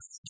things.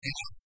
Thank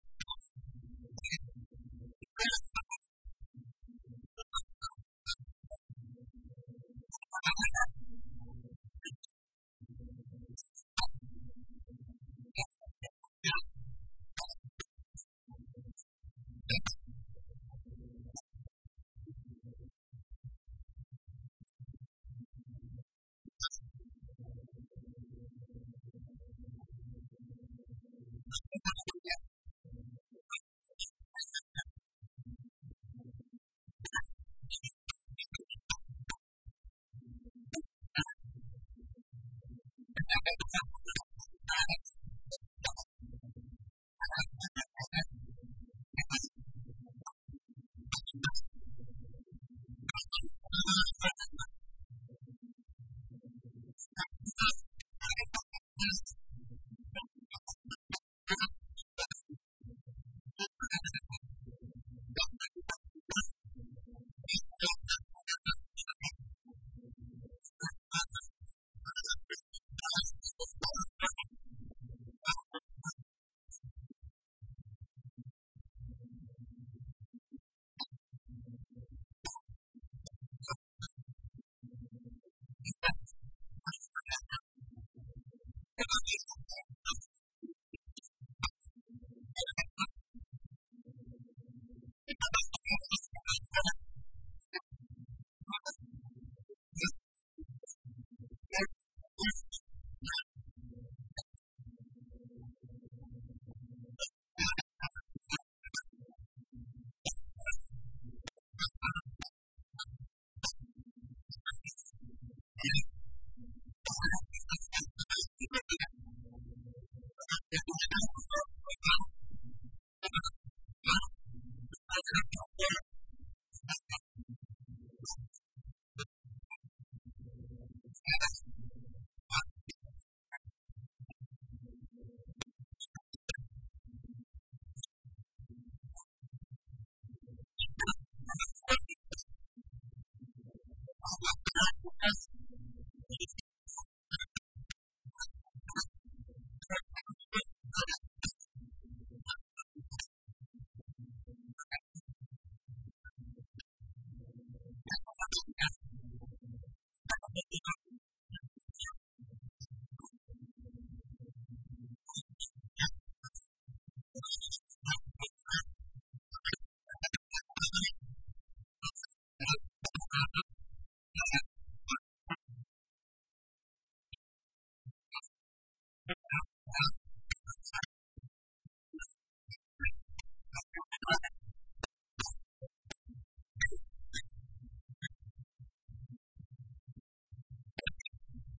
you.